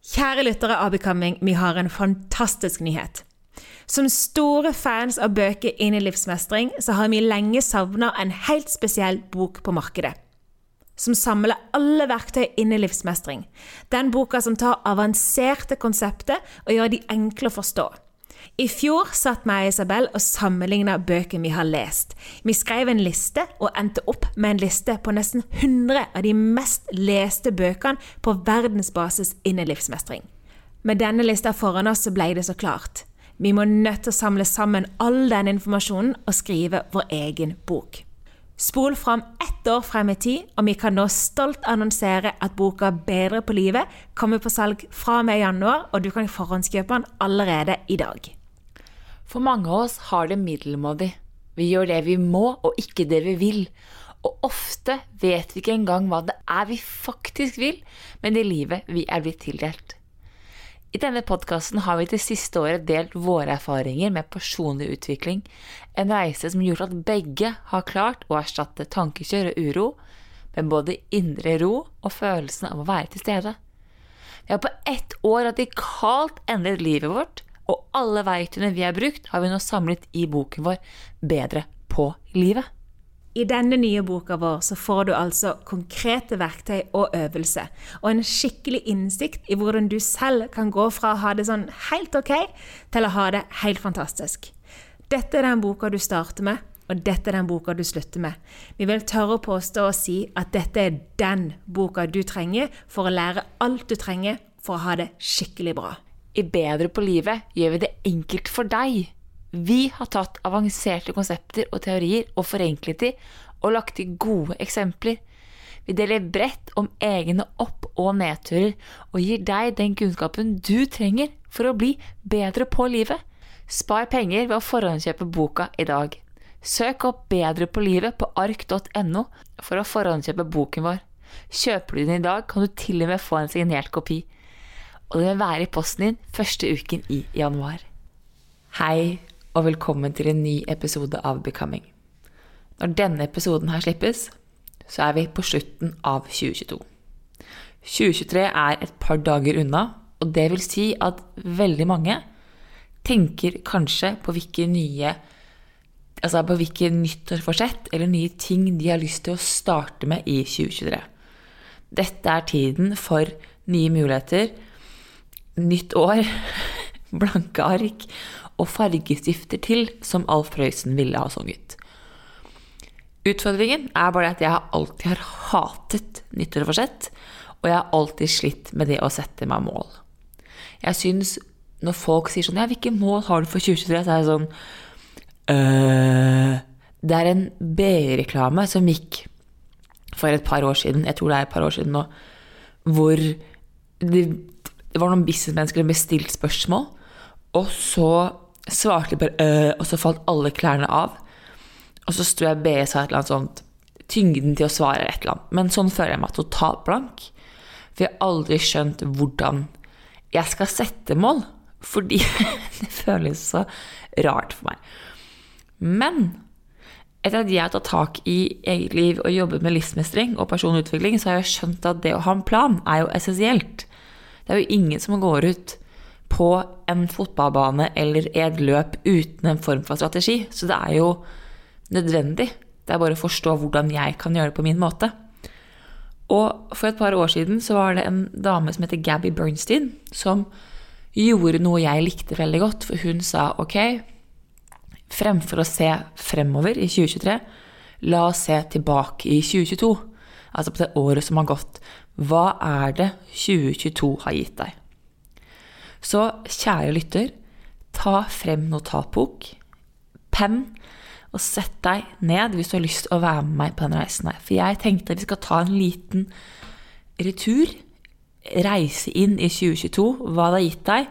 Kjære lyttere av Becoming, vi har en fantastisk nyhet. Som store fans av bøker inn i livsmestring, så har vi lenge savna en helt spesiell bok på markedet. Som samler alle verktøy inn i livsmestring. Den boka som tar avanserte konsepter og gjør de enkle å forstå. I fjor satt meg og Isabel og sammenligna bøkene vi har lest. Vi skrev en liste og endte opp med en liste på nesten 100 av de mest leste bøkene på verdensbasis innen livsmestring. Med denne lista foran oss så ble det så klart. Vi må nødt til å samle sammen all den informasjonen og skrive vår egen bok. Spol fram ett år frem i tid, og vi kan nå stolt annonsere at boka 'Bedre på livet' kommer på salg fra og med januar, og du kan forhåndskjøpe den allerede i dag. For mange av oss har det middelmådig. Vi gjør det vi må, og ikke det vi vil. Og ofte vet vi ikke engang hva det er vi faktisk vil med det livet vi er blitt tildelt. I denne podkasten har vi det siste året delt våre erfaringer med personlig utvikling, en reise som gjorde at begge har klart å erstatte tankekjør og uro med både indre ro og følelsen av å være til stede. Vi har på ett år radikalt endret livet vårt, og alle verktøyene vi har brukt, har vi nå samlet i boken vår Bedre på livet. I denne nye boka vår så får du altså konkrete verktøy og øvelse, og en skikkelig innsikt i hvordan du selv kan gå fra å ha det sånn helt ok, til å ha det helt fantastisk. Dette er den boka du starter med, og dette er den boka du slutter med. Vi vil tørre å påstå og si at dette er den boka du trenger for å lære alt du trenger for å ha det skikkelig bra. I Bedre på livet gjør vi det enkelt for deg. Vi har tatt avanserte konsepter og teorier og forenklet de, og lagt til gode eksempler. Vi deler bredt om egne opp- og nedturer, og gir deg den kunnskapen du trenger for å bli bedre på livet. Spar penger ved å forhåndskjøpe boka i dag. Søk opp Bedre på livet på ark.no for å forhåndskjøpe boken vår. Kjøper du den i dag, kan du til og med få en signert kopi. Og den vil være i posten din første uken i januar. Hei, og velkommen til en ny episode av Becoming. Når denne episoden her slippes, så er vi på slutten av 2022. 2023 er et par dager unna, og det vil si at veldig mange tenker kanskje på hvilke nye Altså på hvilke nyttårsforsett eller nye ting de har lyst til å starte med i 2023. Dette er tiden for nye muligheter, nytt år, blanke ark og fargestifter til, som Alf Prøysen ville ha sunget. Utfordringen er bare at jeg alltid har hatet nyttårsforsett, og jeg har alltid slitt med det å sette meg mål. Jeg syns når folk sier sånn Ja, hvilke mål har du for 2023? Så er jeg sånn øh, Det er en BI-reklame som gikk for et par år siden, jeg tror det er et par år siden nå, hvor det, det var noen businessmennesker som bestilte spørsmål, og så svarte de bare øh, og så falt alle klærne av. Og så sto jeg og BE sa et eller annet sånt tyngden til å svare et eller annet. Men sånn føler jeg meg totalt blank. For jeg har aldri skjønt hvordan jeg skal sette mål. Fordi det føles så rart for meg. Men etter at jeg har tatt tak i eget liv og jobbet med livsmestring og personlig utvikling, så har jeg skjønt at det å ha en plan er jo essensielt. Det er jo ingen som går ut på en fotballbane eller i et løp uten en form for strategi. Så det er jo nødvendig. Det er bare å forstå hvordan jeg kan gjøre det på min måte. Og for et par år siden så var det en dame som heter Gabby Bernstein, som gjorde noe jeg likte veldig godt. For hun sa ok, fremfor å se fremover i 2023, la oss se tilbake i 2022. Altså på det året som har gått. Hva er det 2022 har gitt deg? Så kjære lytter, ta frem notatbok, penn, og sett deg ned hvis du har lyst til å være med meg på den reisen her. For jeg tenkte vi skal ta en liten retur. Reise inn i 2022, hva det har gitt deg,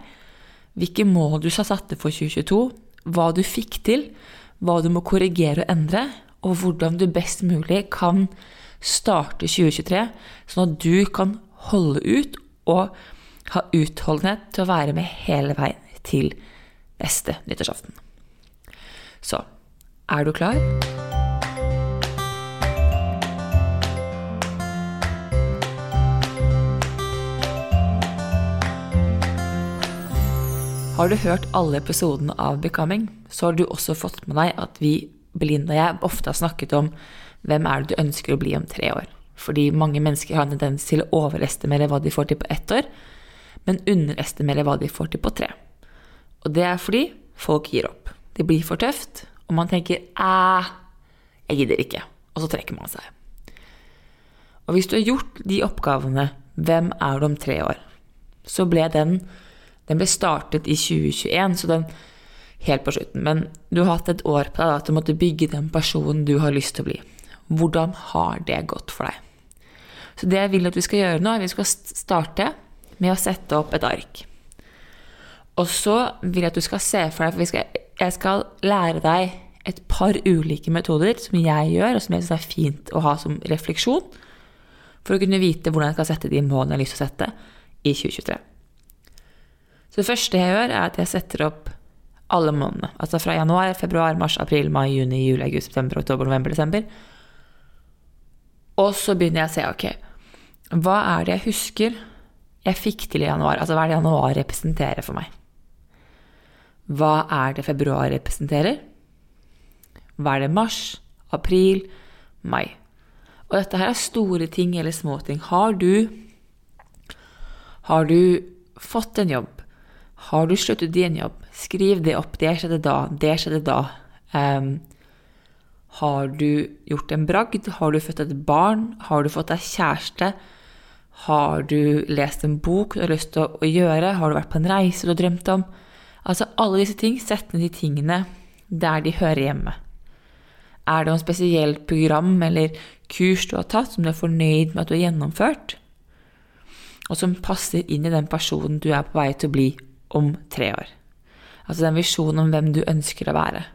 hvilke mål du har satt deg for 2022, hva du fikk til, hva du må korrigere og endre, og hvordan du best mulig kan starte 2023, sånn at du kan holde ut og ha utholdenhet til å være med hele veien til neste nyttårsaften. Så er du klar? Har du hørt alle episodene av Becoming, så har du også fått med deg at vi, Belinda og jeg, ofte har snakket om hvem er det du ønsker å bli om tre år. Fordi mange mennesker har en tendens til å overestimere hva de får til på ett år, men underestimere hva de får til på tre. Og det er fordi folk gir opp. Det blir for tøft, og man tenker 'æh, jeg gidder ikke', og så trekker man seg. Og hvis du har gjort de oppgavene 'Hvem er du om tre år?', så ble den Den ble startet i 2021, så den helt på slutten. Men du har hatt et år på deg da, til å måtte bygge den personen du har lyst til å bli. Hvordan har det gått for deg? Så det jeg vil at vi skal gjøre nå, er at vi skal starte med å sette opp et ark. Og så vil jeg at du skal se for deg, for skal, jeg skal lære deg et par ulike metoder som jeg gjør, og som jeg syns er fint å ha som refleksjon, for å kunne vite hvordan jeg skal sette de målene jeg har lyst til å sette i 2023. Så det første jeg gjør, er at jeg setter opp alle månedene. Altså fra januar, februar, mars, april, mai, juni, juli, august, september, oktober, november, desember. Og så begynner jeg å se, ok, hva er det jeg husker jeg fikk til i januar? Altså hva er det januar representerer for meg? Hva er det februar representerer? Hva er det mars, april, mai? Og dette her er store ting eller små ting. Har du Har du fått en jobb? Har du sluttet i en jobb? Skriv det opp. Det skjedde da. Det skjedde da. Um, har du gjort en bragd? Har du født et barn? Har du fått deg kjæreste? Har du lest en bok du har lyst til å gjøre? Har du vært på en reise du har drømt om? Altså alle disse ting, sett ned de tingene der de hører hjemme. Er det noe spesielt program eller kurs du har tatt som du er fornøyd med at du har gjennomført, og som passer inn i den personen du er på vei til å bli om tre år? Altså den visjonen om hvem du ønsker å være.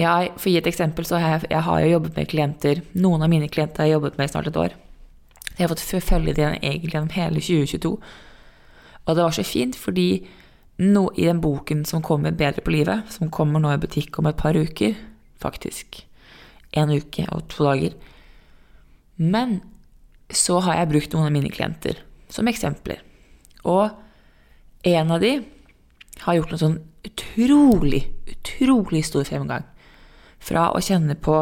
Jeg, for å gi et eksempel, så har jeg, jeg har jo jobbet med klienter Noen av mine klienter har jeg jobbet med i snart et år. Jeg har fått følge dem egentlig gjennom hele 2022. Og det var så fint, fordi no, i den boken som kommer Bedre på livet, som kommer nå i butikk om et par uker, faktisk en uke og to dager Men så har jeg brukt noen av mine klienter som eksempler. Og en av de har gjort noe sånn utrolig, utrolig stor fremgang. Fra å kjenne på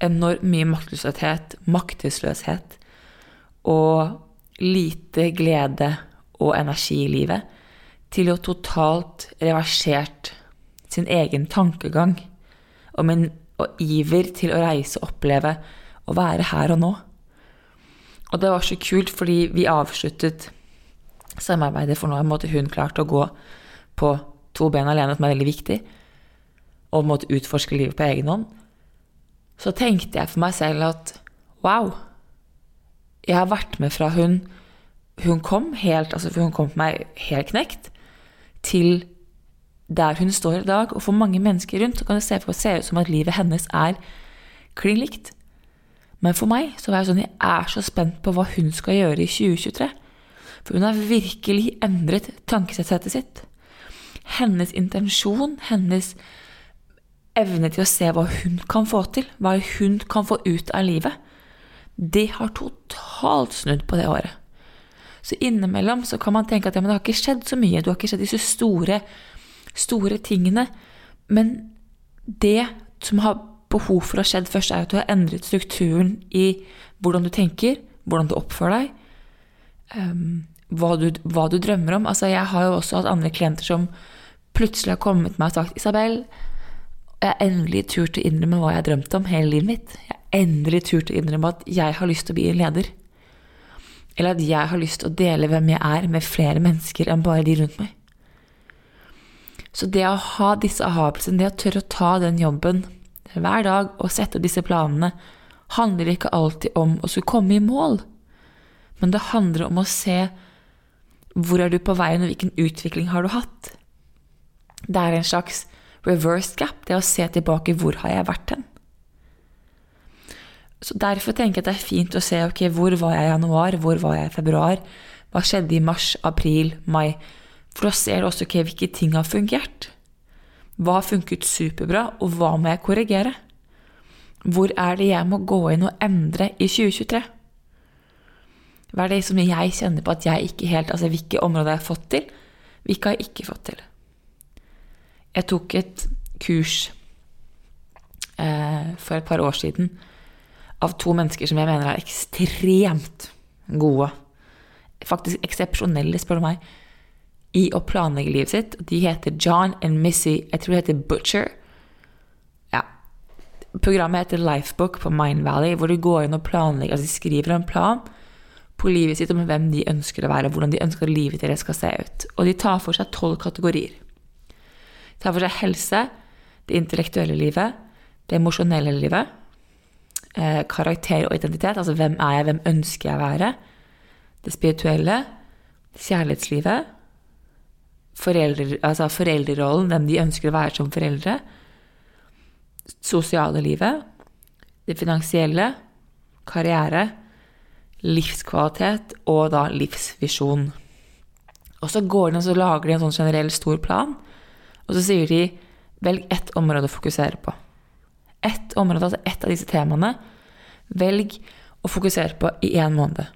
enormt mye maktesløshet, maktesløshet og lite glede og energi i livet, til å totalt reversert sin egen tankegang og min og iver til å reise og oppleve å være her og nå. Og det var så kult, fordi vi avsluttet samarbeidet, for nå måtte hun klarte å gå på to ben alene, som er veldig viktig, og måtte utforske livet på egen hånd. Så tenkte jeg for meg selv at wow, jeg har vært med fra hun, hun kom helt, altså hun kom på meg helt knekt, til der hun står i dag. Og for mange mennesker rundt så kan det se, se ut som at livet hennes er klin likt. Men for meg så var jeg sånn, jeg er så spent på hva hun skal gjøre i 2023. For hun har virkelig endret tankesettet sitt. Hennes intensjon, hennes evne til å se hva hun kan få til, hva hun kan få ut av livet, det har totalt snudd på det året. Så innimellom så kan man tenke at ja, men det har ikke skjedd så mye, du har ikke skjedd disse store, store tingene. Men det som har behov for å ha skjedd først, er at du har endret strukturen i hvordan du tenker, hvordan du oppfører deg, um, hva, du, hva, du, drømmer om. Altså, jeg har jo også hatt andre klienter som plutselig har kommet meg og sagt 'Isabel, jeg har endelig turt å innrømme hva jeg har drømt om hele livet mitt'. Jeg har endelig turt å innrømme at jeg har lyst til å bli en leder. Eller at jeg har lyst til å dele hvem jeg er, med flere mennesker enn bare de rundt meg. Så det å ha disse aha-opplevelsene, det å tørre å ta den jobben hver dag og sette disse planene, handler ikke alltid om å skulle komme i mål, men det handler om å se hvor er du på veien, og hvilken utvikling har du hatt. Det er en slags reverse gap, det å se tilbake hvor har jeg vært hen. Så Derfor tenker jeg at det er fint å se ok, hvor var jeg i januar, hvor var jeg i februar, hva skjedde i mars, april, mai. For da ser du også ok, hvilke ting har fungert. Hva har funket superbra, og hva må jeg korrigere? Hvor er det jeg må gå inn og endre i 2023? Hva er det som jeg kjenner på at jeg ikke helt Altså hvilke områder jeg har fått til, hvilke har jeg ikke fått til? Jeg tok et kurs eh, for et par år siden av to mennesker som jeg mener er ekstremt gode. Faktisk eksepsjonelle, spør du meg i å planlegge livet sitt. De heter John and Missy Jeg tror det heter Butcher. Ja. Programmet heter Lifebook på Mind Valley, hvor de går inn og planlegger Altså de skriver en plan på livet sitt om hvem de ønsker å være, hvordan de ønsker at livet deres skal se ut. Og de tar for seg tolv kategorier. Tar for seg helse, det intellektuelle livet, det emosjonelle livet, eh, karakter og identitet, altså hvem er jeg, hvem ønsker jeg å være, det spirituelle, kjærlighetslivet, foreldre, altså foreldrerollen, hvem de ønsker å være som foreldre, sosiale livet, det finansielle, karriere, livskvalitet og da livsvisjon. Og så går de og lager de en sånn generell stor plan, og så sier de velg ett område å fokusere på. Ett område, altså ett av disse temaene, velg å fokusere på i én måned.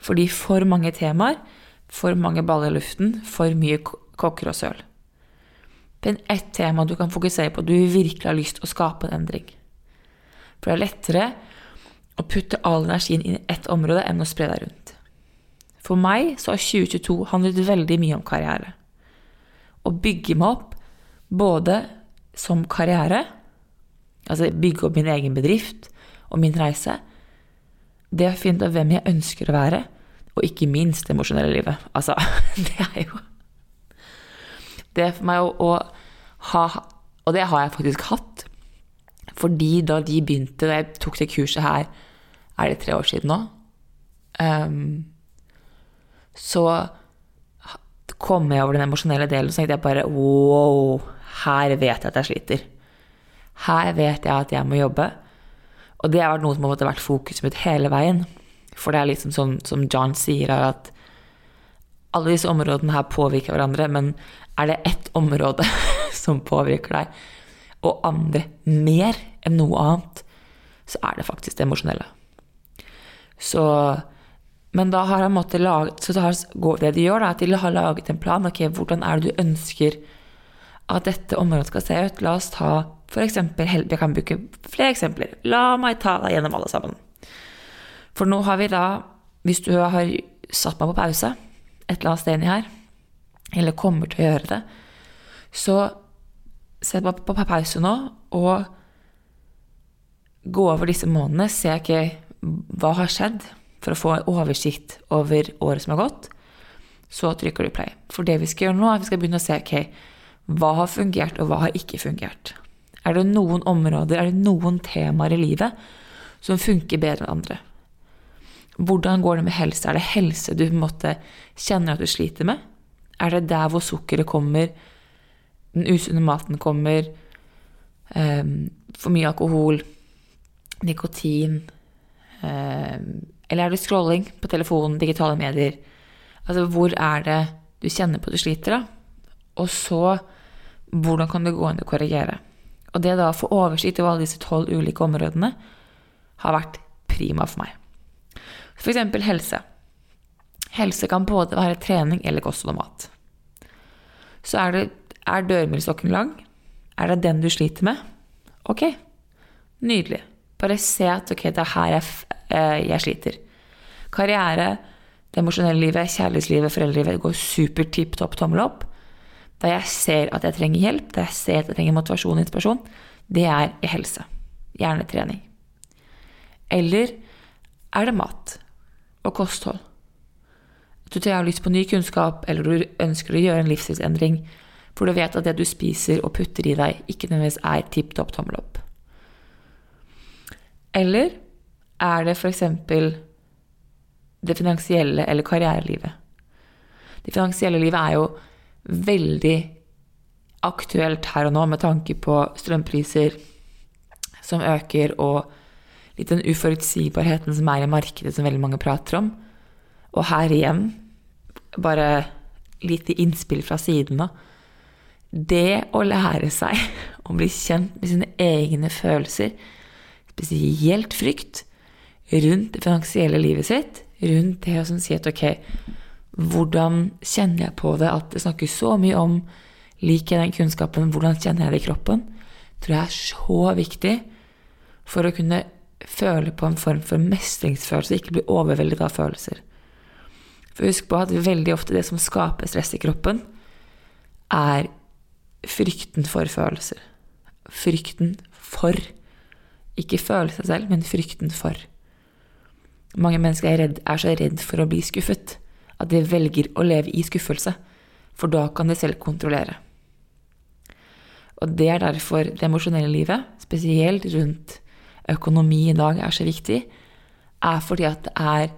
Fordi for mange temaer, for mange baller i luften, for mye kokker og søl. Finn ett tema du kan fokusere på, du virkelig har lyst til å skape en endring. For det er lettere å putte all energien inn i ett område enn å spre deg rundt. For meg så har 2022 handlet veldig mye om karriere. Å bygge meg opp både som karriere, altså bygge opp min egen bedrift og min reise, det å finne ut hvem jeg ønsker å være, og ikke minst det emosjonelle livet. Altså, det er jo det er for meg å, å, ha Og det har jeg faktisk hatt. Fordi da de begynte, da jeg tok det kurset her, er det tre år siden nå, um, så kom jeg over den emosjonelle delen, og så tenkte jeg bare wow, her vet jeg at jeg sliter. Her vet jeg at jeg må jobbe. Og det har vært noe som har vært fokuset mitt hele veien. For det er liksom sånn som John sier, at alle disse områdene her påvirker hverandre, men er det ett område som påvirker deg, og andre mer enn noe annet, så er det faktisk det emosjonelle. Så Men da har han måttet lage Så det de gjør, da, er at de har laget en plan. Ok, hvordan er det du ønsker at dette området skal se ut? La oss ta eksempel Vi kan bruke flere eksempler. La meg ta deg gjennom alle sammen. For nå har vi da, hvis du har satt meg på pause et eller annet sted inni her, eller kommer til å gjøre det, så sett meg på pause nå og gå over disse månedene. Se ikke hva har skjedd, for å få en oversikt over året som har gått. Så trykker du play. For det vi skal gjøre nå, er at vi skal begynne å se ok, hva har fungert, og hva har ikke fungert. Er det noen områder, er det noen temaer i livet som funker bedre enn andre? Hvordan går det med helse? Er det helse du måtte kjenner at du sliter med? Er det der hvor sukkeret kommer, den usunne maten kommer, um, for mye alkohol, nikotin, Eh, eller er det scrolling på telefonen, digitale medier? Altså, hvor er det du kjenner på at du sliter, da? Og så, hvordan kan det gå an å korrigere? Og det da å få oversikt over alle disse tolv ulike områdene har vært prima for meg. Eksempel helse. Helse kan både være trening eller kosthold og mat. Så er, det, er dørmilstokken lang? Er det den du sliter med? Ok, nydelig. Bare se at ok, det er her jeg, eh, jeg sliter. Karriere, det emosjonelle livet, kjærlighetslivet, foreldrelivet går super tipp topp tommel opp. Da jeg ser at jeg trenger hjelp, da jeg ser at jeg trenger motivasjon og inspirasjon, det er i helse. Gjerne trening. Eller er det mat og kosthold? At du har lyst på ny kunnskap, eller du ønsker å gjøre en livsstilsendring, for du vet at det du spiser og putter i deg, ikke nødvendigvis er tipp topp tommel opp. Eller er det f.eks. det finansielle eller karrierelivet? Det finansielle livet er jo veldig aktuelt her og nå med tanke på strømpriser som øker, og litt den uforutsigbarheten som er i markedet, som veldig mange prater om. Og her igjen, bare lite innspill fra siden av. Det å lære seg å bli kjent med sine egne følelser, spesielt frykt, rundt det finansielle livet sitt, rundt det å si at ok, hvordan kjenner jeg på det at det snakkes så mye om Liker jeg den kunnskapen? Hvordan kjenner jeg det i kroppen? tror jeg er så viktig for å kunne føle på en form for mestringsfølelse, ikke bli overveldet av følelser. For husk på at veldig ofte det som skaper stress i kroppen, er frykten for følelser. Frykten for. Ikke føle selv, men frykten for. Mange mennesker er, redd, er så redd for å bli skuffet at de velger å leve i skuffelse, for da kan de selv kontrollere. Og det er derfor det emosjonelle livet, spesielt rundt økonomi i dag, er så viktig, er fordi at det er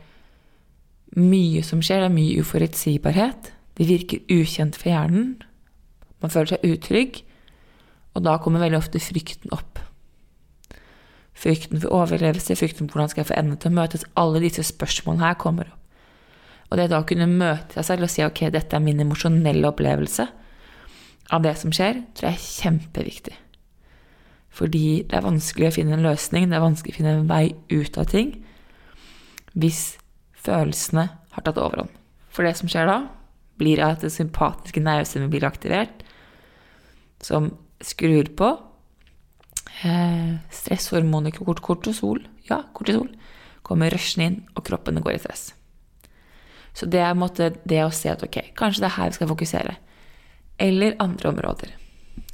mye som skjer, det er mye uforutsigbarhet. Det virker ukjent for hjernen. Man føler seg utrygg, og da kommer veldig ofte frykten opp. Frykten for overlevelse, frykten for hvordan skal jeg få endene til å møtes, alle disse spørsmålene her kommer opp. Og det da å kunne møte seg selv og si ok, dette er min emosjonelle opplevelse, av det som skjer, tror jeg er kjempeviktig. Fordi det er vanskelig å finne en løsning, det er vanskelig å finne en vei ut av ting hvis følelsene har tatt overhånd. For det som skjer da, blir at det sympatiske nervesystemet blir aktivert, som skrur på eh, stresshormonet kortisol, ja, kortisol, kommer rushende inn, og kroppen går i stress. Så det er måte, det å se at ok, kanskje det er her vi skal fokusere eller andre områder.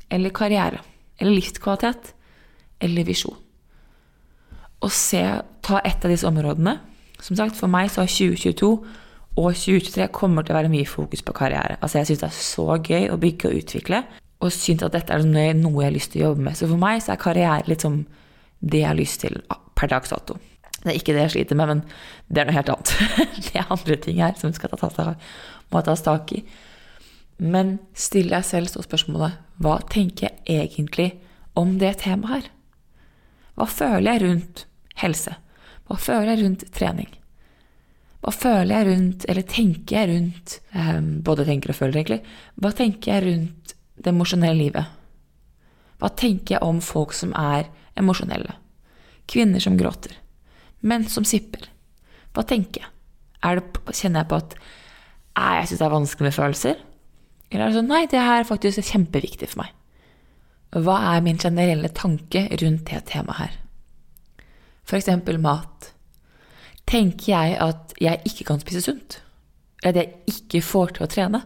Eller karriere. Eller livskvalitet. Eller visjon. Og se, ta ett av disse områdene. Som sagt, for meg så har 2022 og 2023 kommer til å være mye fokus på karriere. Altså Jeg syns det er så gøy å bygge og utvikle, og syns at dette er noe jeg har lyst til å jobbe med. Så for meg så er karriere litt som det jeg har lyst til per dags dato. Det er ikke det jeg sliter med, men det er noe helt annet. det er andre ting her som skal tas, må tas tak i. Men still deg selv så spørsmålet hva tenker jeg egentlig om det temaet her? Hva føler jeg rundt helse? Hva føler jeg rundt trening? Hva føler jeg rundt, eller tenker jeg rundt um, Både tenker og føler, egentlig. Hva tenker jeg rundt det emosjonelle livet? Hva tenker jeg om folk som er emosjonelle? Kvinner som gråter. Menn som sipper. Hva tenker jeg? Det, kjenner jeg på at jeg syns det er vanskelig med følelser? Eller er det sånn Nei, det her er faktisk kjempeviktig for meg. Hva er min generelle tanke rundt det temaet her? For eksempel mat. Tenker jeg at jeg ikke kan spise sunt? Eller at jeg ikke får til å trene?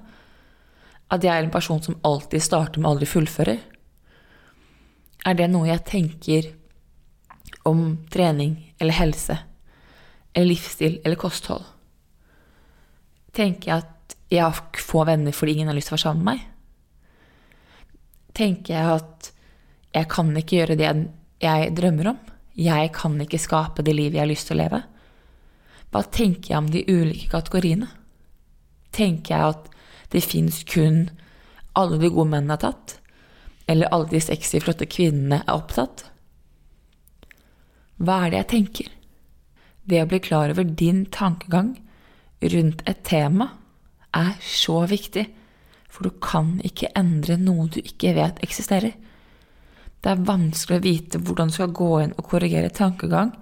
At jeg er en person som alltid starter, men aldri fullfører? Er det noe jeg tenker om trening eller helse eller livsstil eller kosthold? Tenker jeg at jeg har få venner fordi ingen har lyst til å være sammen med meg? Tenker jeg at jeg kan ikke gjøre det jeg drømmer om? Jeg kan ikke skape det livet jeg har lyst til å leve? Hva tenker jeg om de ulike kategoriene? Tenker jeg at det fins kun alle de gode mennene har tatt? Eller alle de sexy, flotte kvinnene er opptatt? Hva er det jeg tenker? det å bli klar over din tankegang rundt et tema, er så viktig, for du kan ikke endre noe du ikke vet eksisterer. Det er vanskelig å vite hvordan du skal gå inn og korrigere tankegang,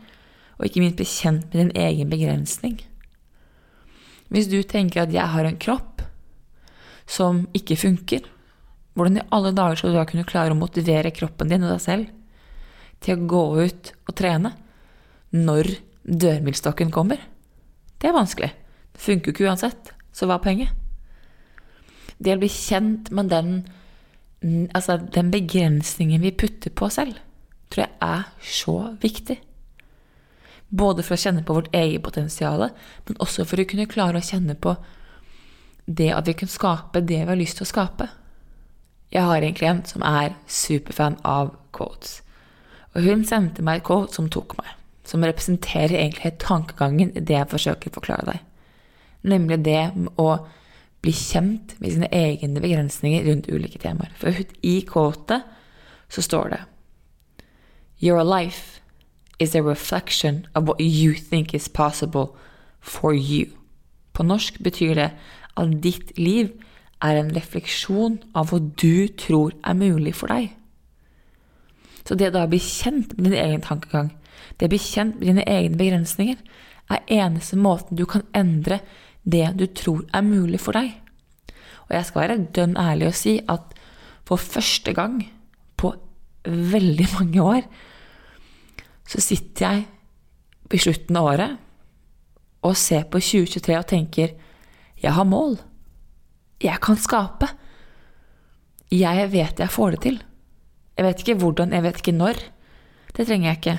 og ikke minst bli kjent med din egen begrensning. Hvis du tenker at 'jeg har en kropp som ikke funker', hvordan i alle dager skal du da kunne klare å motivere kroppen din og deg selv til å gå ut og trene når dørmilstokken kommer? Det er vanskelig. Det funker jo ikke uansett, så hva er poenget? Det å bli kjent med den, altså den begrensningen vi putter på oss selv, tror jeg er så viktig. Både for å kjenne på vårt eget potensial, men også for å kunne klare å kjenne på det at vi kan skape det vi har lyst til å skape. Jeg har en klient som er superfan av quotes. Og hun sendte meg et kort som tok meg. Som representerer egentlig tankegangen i det jeg forsøker å forklare deg. Nemlig det å bli kjent med sine egne begrensninger rundt ulike temaer. For i quotet så står det Your life is a reflection of what you think is possible for you. På norsk betyr det at ditt liv er en refleksjon av hva du tror er mulig for deg. Så det da å bli kjent med din egen tankegang, det å bli kjent med dine egne begrensninger, er eneste måten du kan endre det du tror er mulig for deg. Og jeg skal være dønn ærlig og si at for første gang på veldig mange år så sitter jeg i slutten av året og ser på 2023 og tenker jeg har mål. Jeg kan skape. Jeg vet jeg får det til. Jeg vet ikke hvordan, jeg vet ikke når. Det trenger jeg ikke.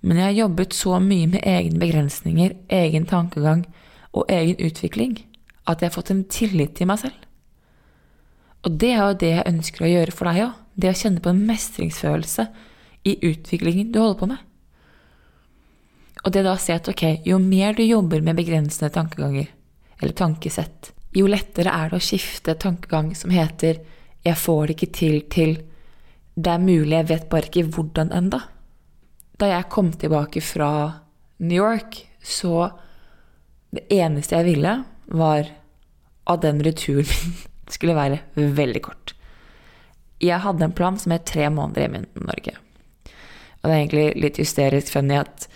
Men jeg har jobbet så mye med egne begrensninger, egen tankegang og egen utvikling at jeg har fått en tillit til meg selv. Og det er jo det jeg ønsker å gjøre for deg òg. Det å kjenne på en mestringsfølelse i utviklingen du holder på med. Og det da å se at ok, jo mer du jobber med begrensende tankeganger, eller tankesett, jo lettere er det å skifte tankegang som heter 'jeg får det ikke til' til 'det er mulig, jeg vet bare ikke hvordan enda'. Da jeg kom tilbake fra New York, så det eneste jeg ville, var at den returen min skulle være veldig kort. Jeg hadde en plan som het tre måneder hjemme i Norge. Og det er egentlig litt hysterisk funny at,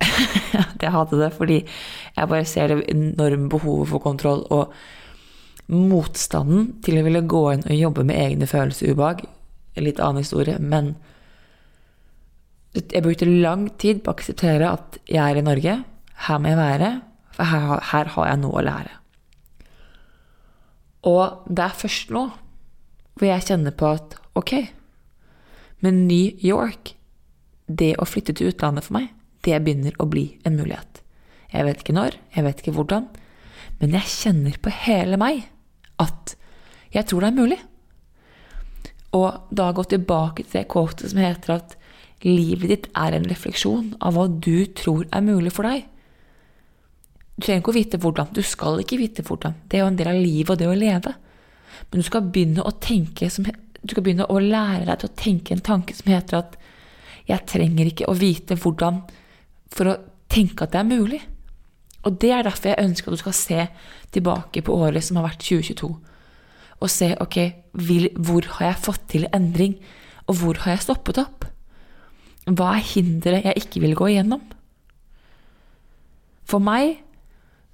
at jeg hadde det, fordi jeg bare ser det enorme behovet for kontroll og motstanden til å ville gå inn og jobbe med egne følelser ubehag. En litt annen historie, men jeg brukte lang tid på å akseptere at jeg er i Norge. Her må jeg være, for her, her har jeg noe å lære. Og det er først nå hvor jeg kjenner på at ok, men New York det å flytte til utlandet for meg, det begynner å bli en mulighet. Jeg vet ikke når, jeg vet ikke hvordan, men jeg kjenner på hele meg at jeg tror det er mulig. Og da gå tilbake til det quotet som heter at livet ditt er en refleksjon av hva du tror er mulig for deg. Du trenger ikke å vite hvordan. Du skal ikke vite hvordan. Det er jo en del av livet og det å leve. Men du skal begynne å som, Du skal begynne å lære deg til å tenke en tanke som heter at jeg trenger ikke å vite hvordan for å tenke at det er mulig. Og det er derfor jeg ønsker at du skal se tilbake på året som har vært 2022. Og se ok, hvor har jeg fått til endring, og hvor har jeg stoppet opp? Hva er hinderet jeg ikke vil gå igjennom? For meg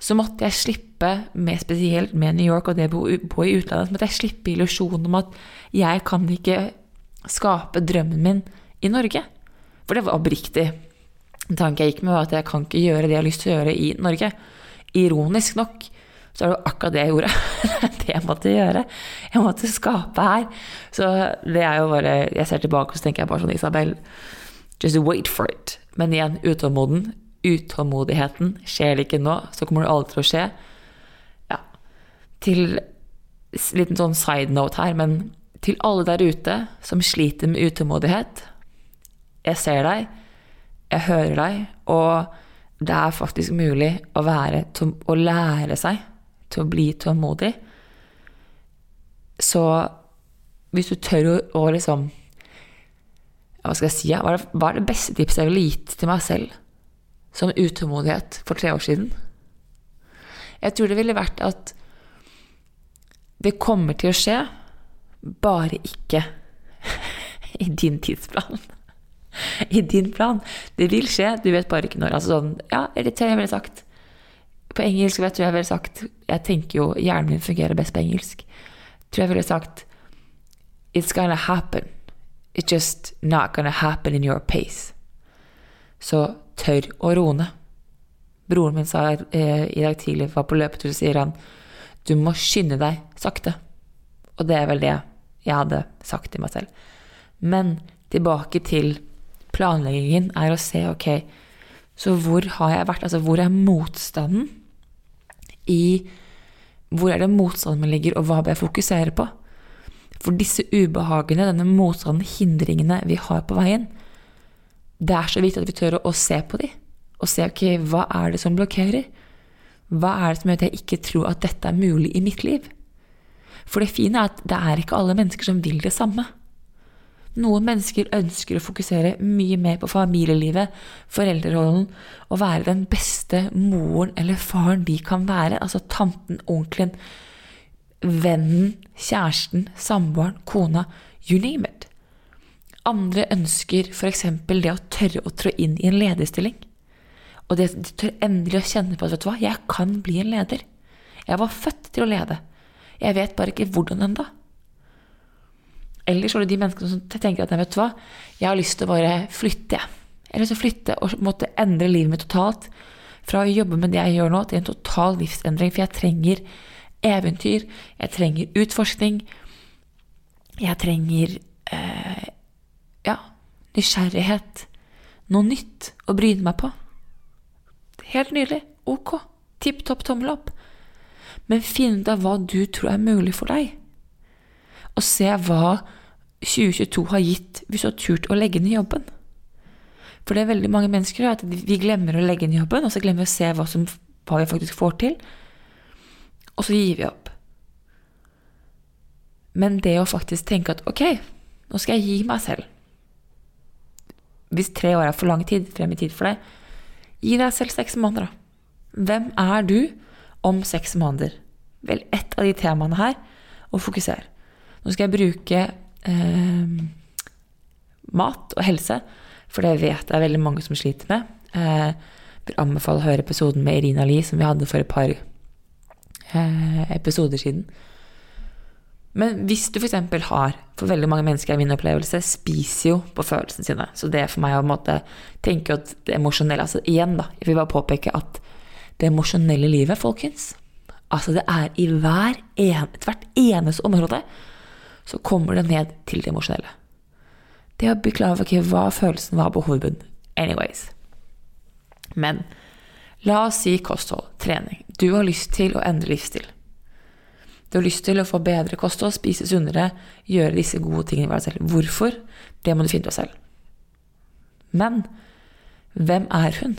så måtte jeg slippe, med spesielt med New York og det å bo i utlandet, så måtte jeg slippe illusjonen om at jeg kan ikke skape drømmen min i Norge. For det var oppriktig. En tanke jeg gikk med, var at jeg kan ikke gjøre det jeg har lyst til å gjøre i Norge. Ironisk nok så er det jo akkurat det jeg gjorde. det jeg måtte gjøre. Jeg måtte skape her. Så det er jo bare Jeg ser tilbake og så tenker jeg bare sånn Isabel, just wait for it. Men igjen, utålmoden. Utålmodigheten. Skjer det ikke nå, så kommer det aldri til å skje. Ja. Til liten sånn side note her, men til alle der ute som sliter med utålmodighet Jeg ser deg jeg hører deg, og det er faktisk mulig å, være, å lære seg til å bli tålmodig. Så hvis du tør å, å liksom Hva skal jeg si? Hva er, det, hva er det beste tipset jeg ville gitt til meg selv som utålmodighet for tre år siden. Jeg tror det ville vært at det kommer til å skje, bare ikke i din tidsplan. I din plan. Det vil skje, du vet bare ikke når. Altså sånn, ja, jeg ville sagt. På engelsk vet du jeg ville sagt Jeg tenker jo hjernen min fungerer best på engelsk. Tror jeg ville sagt It's gonna happen. It's just not gonna happen in your pace. Så tør å roe Broren min sa eh, i dag tidlig, var på løpetur, så sier han du må skynde deg sakte. Og det er vel det jeg hadde sagt til meg selv. Men tilbake til planleggingen er å se, ok, så hvor har jeg vært? Altså, hvor er motstanden i Hvor er det motstanden min ligger, og hva bør jeg fokusere på? For disse ubehagene, denne motstanden, hindringene vi har på veien, det er så viktig at vi tør å, se på de, og se ok, hva er det som blokkerer? Hva er det som gjør at jeg ikke tror at dette er mulig i mitt liv? For det fine er at det er ikke alle mennesker som vil det samme. Noen mennesker ønsker å fokusere mye mer på familielivet, foreldrerollen, og være den beste moren eller faren de kan være. Altså tanten, onkelen, vennen, kjæresten, samboeren, kona. You name it. Andre ønsker f.eks. det å tørre å trå inn i en lederstilling. Og det, de tør endelig å kjenne på at vet du hva, jeg kan bli en leder. Jeg var født til å lede. Jeg vet bare ikke hvordan ennå. Eller så er det de menneskene som tenker at vet du hva, jeg har lyst til å bare flytte. Jeg har lyst til å flytte og måtte endre livet mitt totalt. Fra å jobbe med det jeg gjør nå, til en total livsendring. For jeg trenger eventyr, jeg trenger utforskning. Jeg trenger eh, ja, nysgjerrighet. Noe nytt å bryne meg på. Helt nydelig. Ok. Tipp topp tommel opp. Men finn ut av hva du tror er mulig for deg og se hva 2022 har gitt hvis du har turt å legge ned jobben. For det er veldig mange mennesker at vi glemmer å legge ned jobben, og så glemmer vi å se hva, som, hva vi faktisk får til, og så gir vi opp. Men det å faktisk tenke at ok, nå skal jeg gi meg selv Hvis tre år er for lang tid frem i tid for deg, gi deg selv seks måneder, da. Hvem er du om seks måneder? Vel, ett av de temaene her, og fokuser. Nå skal jeg bruke eh, mat og helse, for det vet jeg veldig mange som sliter med. Jeg eh, vil anbefale å høre episoden med Irina Lie som vi hadde for et par eh, episoder siden. Men hvis du f.eks. har For veldig mange mennesker er min opplevelse spiser jo på følelsene sine. Så det er for meg å måte, tenke at det emosjonelle altså Igjen, da. Jeg vil bare påpeke at det emosjonelle livet, folkens Altså, det er i hver en, hvert eneste område så kommer det ned til det emosjonelle. Det å bli klar over okay, hva følelsen var på hovedbunnen. Anyways. Men la oss si kosthold, trening. Du har lyst til å endre livsstil. Du har lyst til å få bedre kosthold, spise sunnere, gjøre disse gode tingene i deg selv. Hvorfor? Det må du finne ut av selv. Men hvem er hun?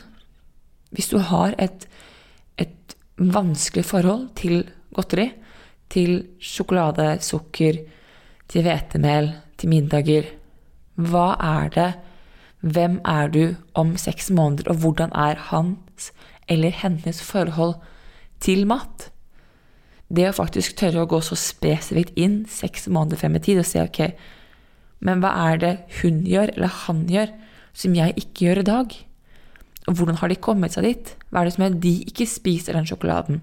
Hvis du har et, et vanskelig forhold til godteri, til sjokolade, sukker, til hvetemel, til middager. Hva er det? Hvem er du om seks måneder, og hvordan er hans eller hennes forhold til mat? Det å faktisk tørre å gå så spesifikt inn seks måneder frem i tid og si ok, men hva er det hun gjør, eller han gjør, som jeg ikke gjør i dag? Og hvordan har de kommet seg dit? Hva er det som gjør at de ikke spiser den sjokoladen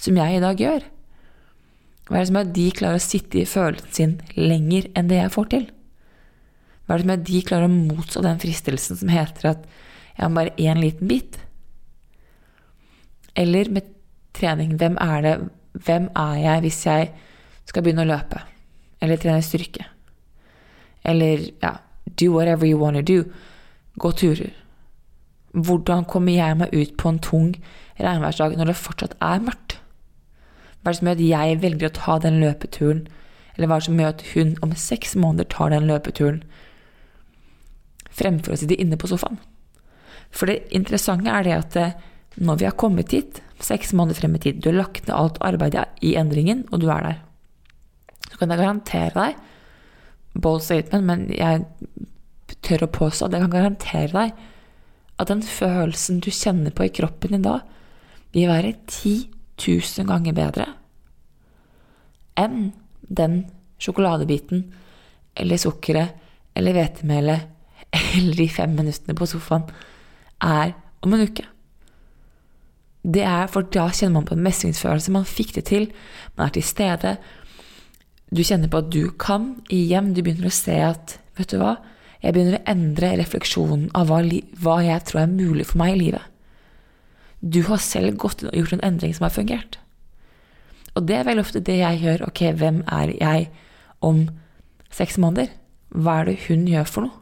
som jeg i dag gjør? Hva er det som gjør at de klarer å sitte i følelsen sin lenger enn det jeg får til? Hva er det som gjør at de klarer å motstå den fristelsen som heter at jeg har bare én liten bit? Eller med trening, hvem er det Hvem er jeg hvis jeg skal begynne å løpe? Eller trene styrke? Eller ja, do whatever you want to do. Gå turer. Hvordan kommer jeg meg ut på en tung regnværsdag når det fortsatt er mørkt? Hva er det som gjør at jeg velger å ta den løpeturen? Eller hva er det som gjør at hun om seks måneder tar den løpeturen fremfor å sitte inne på sofaen? For det interessante er det at eh, når vi har kommet hit, seks måneder frem i tid, du har lagt ned alt arbeidet i endringen, og du er der, så kan jeg garantere deg Bold statement, men jeg tør å påstå at jeg kan garantere deg at den følelsen du kjenner på i kroppen din da, vil være 10 000 ganger bedre enn den sjokoladebiten eller sukkeret eller hvetemelet eller de fem minuttene på sofaen er om en uke. Det er for da kjenner man på en mestringsfølelse. Man fikk det til. Man er til stede. Du kjenner på at du kan igjen. Du begynner å se at Vet du hva? Jeg begynner å endre refleksjonen av hva, hva jeg tror er mulig for meg i livet. Du har selv gått inn og gjort en endring som har fungert. Og det er veldig ofte det jeg gjør. Ok, hvem er jeg om seks måneder? Hva er det hun gjør for noe?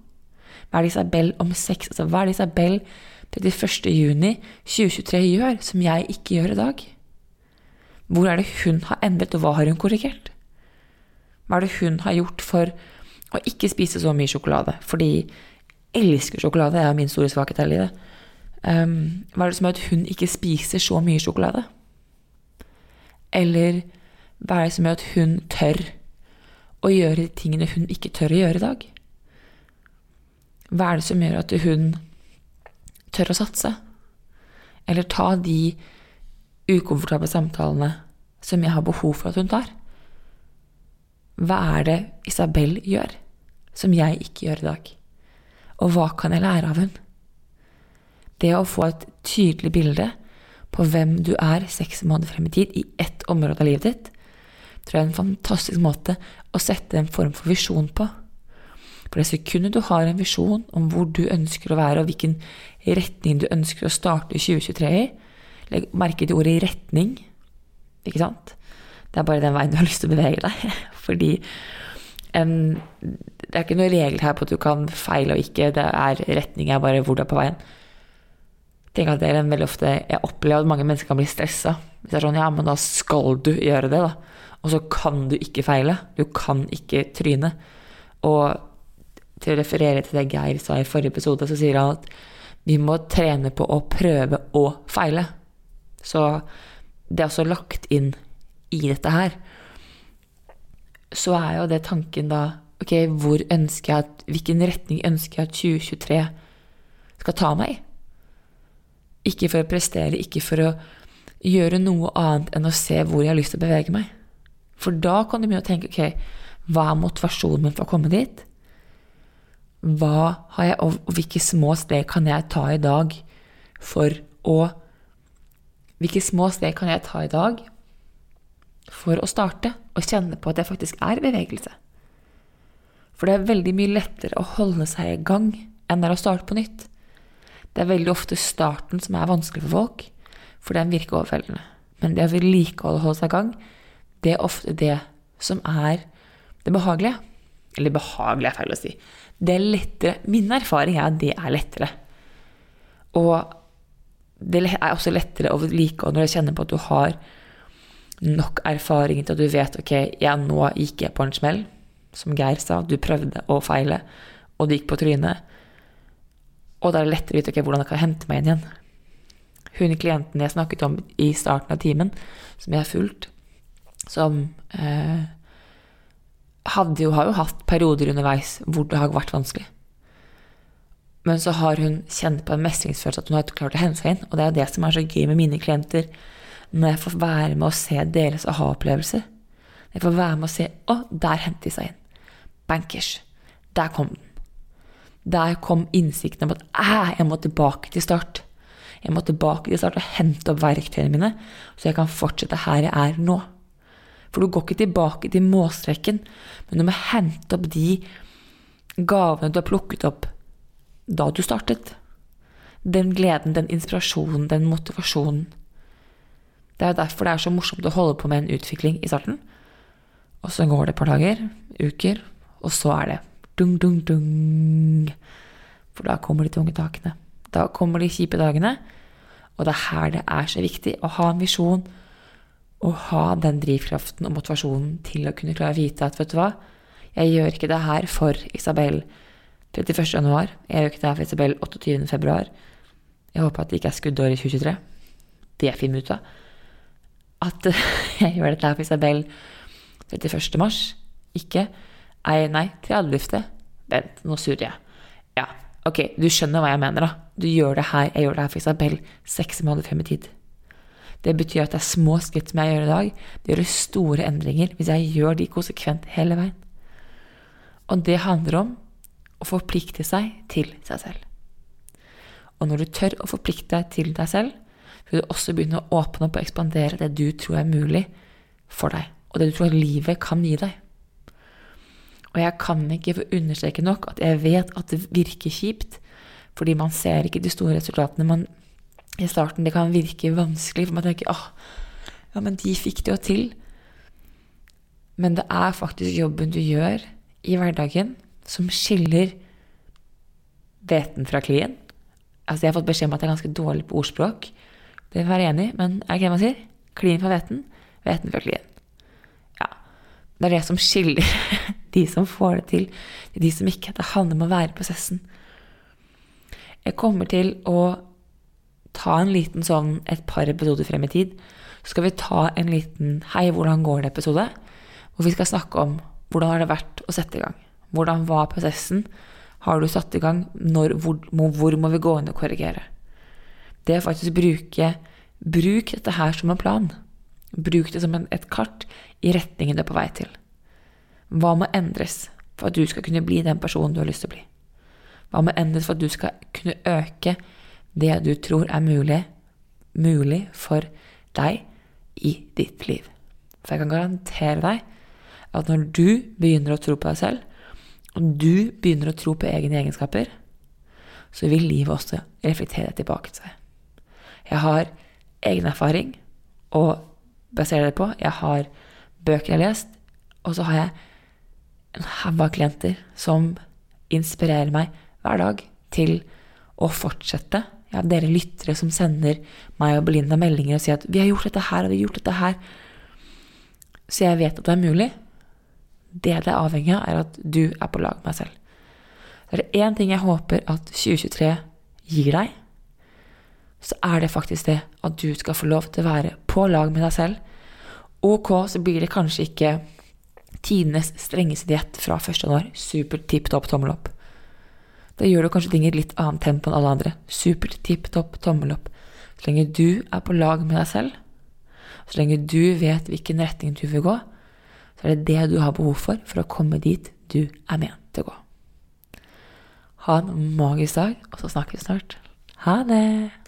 Hva er det Isabel om seks altså, Hva er det Isabel 31. juni 2023 gjør som jeg ikke gjør i dag? Hvor er det hun har endret, og hva har hun korrigert? Hva er det hun har gjort for å ikke spise så mye sjokolade? Fordi jeg elsker sjokolade, det er min store svakhet her i livet. Um, hva er det som gjør at hun ikke spiser så mye sjokolade? Eller hva er det som gjør at hun tør å gjøre de tingene hun ikke tør å gjøre i dag? Hva er det som gjør at hun tør å satse? Eller ta de ukomfortable samtalene som jeg har behov for at hun tar? Hva er det Isabel gjør som jeg ikke gjør i dag? Og hva kan jeg lære av hun? Det å få et tydelig bilde på hvem du er seks måneder frem i tid i ett område av livet ditt, tror jeg er en fantastisk måte å sette en form for visjon på. For det sekundet du har en visjon om hvor du ønsker å være, og hvilken retning du ønsker å starte 2023 i, legg merke til ordet 'retning', ikke sant? Det er bare den veien du har lyst til å bevege deg. Fordi um, det er ikke noen regel her på at du kan feile og ikke. Det er retning er bare hvor du er på veien. Tenk at det er en veldig ofte Jeg opplever at mange mennesker kan bli stressa. Hvis det er sånn, ja, men da skal du gjøre det, da. Og så kan du ikke feile. Du kan ikke tryne. Og til å referere til det Geir sa i forrige episode, så sier han at vi må trene på å prøve å feile. Så det er også lagt inn i dette her. Så er jo det tanken da Ok, hvor ønsker jeg at, hvilken retning ønsker jeg at 2023 skal ta meg? Ikke for å prestere, ikke for å gjøre noe annet enn å se hvor jeg har lyst til å bevege meg. For da kan du begynne å tenke ok, hva er motivasjonen min for å komme dit? Hva har jeg, og hvilke små steg kan jeg ta i dag for å Hvilke små steg kan jeg ta i dag for å starte og kjenne på at jeg faktisk er i bevegelse? For det er veldig mye lettere å holde seg i gang enn det er å starte på nytt. Det er veldig ofte starten som er vanskelig for folk, for den virker overveldende. Men det å vedlikeholde og holde seg i gang, det er ofte det som er det behagelige. Eller behagelig er feil å si. Det er lettere. Min erfaring er at det er lettere. Og det er også lettere å vedlikeholde når du kjenner på at du har nok erfaring til at du vet ok, ja, nå gikk jeg på en smell. Som Geir sa, du prøvde å feile, og det gikk på trynet. Og da er det lettere å vite okay, hvordan jeg kan hente meg inn igjen. Hun klienten jeg snakket om i starten av timen, som jeg har fulgt, som eh, jo, har jo hatt perioder underveis hvor det har vært vanskelig. Men så har hun kjent på en mestringsfølelse at hun har klart å hente seg inn. Og det er jo det som er så gøy med mine klienter, når jeg får være med å se deres aha-opplevelser. Jeg får være med å se Å, der hentet de seg inn. Bankers. Der kom den. Der kom innsikten om at jeg må tilbake til start. Jeg må tilbake til start og hente opp verktøyene mine, så jeg kan fortsette her jeg er nå. For du går ikke tilbake til målstreken, men du må hente opp de gavene du har plukket opp da du startet. Den gleden, den inspirasjonen, den motivasjonen. Det er derfor det er så morsomt å holde på med en utvikling i starten. Og så går det et par dager, uker, og så er det dung, dung, dung. For da kommer de tunge takene. Da kommer de kjipe dagene. Og det er her det er så viktig å ha en visjon og ha den drivkraften og motivasjonen til å kunne klare å vite at vet du hva, jeg gjør ikke det her for Isabel 31. januar. Jeg gjør ikke det her for Isabel 28. februar. Jeg håper at det ikke er skuddår i 2023. Det finner vi ut av. At jeg gjør dette her for Isabel 31. mars. Nei, nei 30. Vent, nå surrer jeg. Ja, ok, du skjønner hva jeg mener, da. du gjør det her, jeg gjør det her for Isabel, seks måneder frem i tid. Det betyr at det er små skritt som jeg gjør i dag. Det gjør store endringer hvis jeg gjør de konsekvent hele veien. Og det handler om å forplikte seg til seg selv. Og når du tør å forplikte deg til deg selv, vil du også begynne å åpne opp og ekspandere det du tror er mulig for deg, og det du tror livet kan gi deg. Og jeg kan ikke få understreke nok at jeg vet at det virker kjipt, fordi man ser ikke de store resultatene. Man, I starten det kan virke vanskelig, for man tenker åh, ja, men de fikk det jo til. Men det er faktisk jobben du gjør i hverdagen, som skiller hveten fra klien. Altså, jeg har fått beskjed om at jeg er ganske dårlig på ordspråk. Det vil jeg være enig i, men er det ikke det man sier? Klin fra hveten, hveten fra klien. Det er det som skiller de som får det til, de som ikke. Det handler om å være i prosessen. Jeg kommer til å ta en liten sånn et par episoder frem i tid. Så skal vi ta en liten 'Hei, hvordan går det?' episode. Hvor vi skal snakke om hvordan har det vært å sette i gang. Hvordan var prosessen? Har du satt i gang? Når, hvor, hvor må vi gå inn og korrigere? Det er faktisk å bruke Bruk dette her som en plan. Bruk det som et kart i retningen du er på vei til. Hva må endres for at du skal kunne bli den personen du har lyst til å bli? Hva må endres for at du skal kunne øke det du tror er mulig, mulig for deg i ditt liv? For jeg kan garantere deg at når du begynner å tro på deg selv, og du begynner å tro på egne egenskaper, så vil livet også reflektere tilbake til seg. Jeg har egen erfaring å basere det på. Jeg har bøker jeg har lest, og så har jeg en haug av klienter som inspirerer meg hver dag til å fortsette. Jeg har dere lyttere som sender meg og Belinda meldinger og sier at 'vi har gjort dette her, og vi har gjort dette her'. Så jeg vet at det er mulig. Det det er avhengig av, er at du er på lag med meg selv. Det er én ting jeg håper at 2023 gir deg, så er det faktisk det at du skal få lov til å være på lag med deg selv. Ok, så blir det kanskje ikke tidenes strengeste diett fra 1. januar. Supert, tipp topp, tommel opp. Da gjør du kanskje ting i litt annet tempo enn alle andre. Supert, tipp topp, tommel opp. Så lenge du er på lag med deg selv, så lenge du vet hvilken retning du vil gå, så er det det du har behov for for å komme dit du er ment til å gå. Ha en magisk dag, og så snakkes vi snart. Ha det!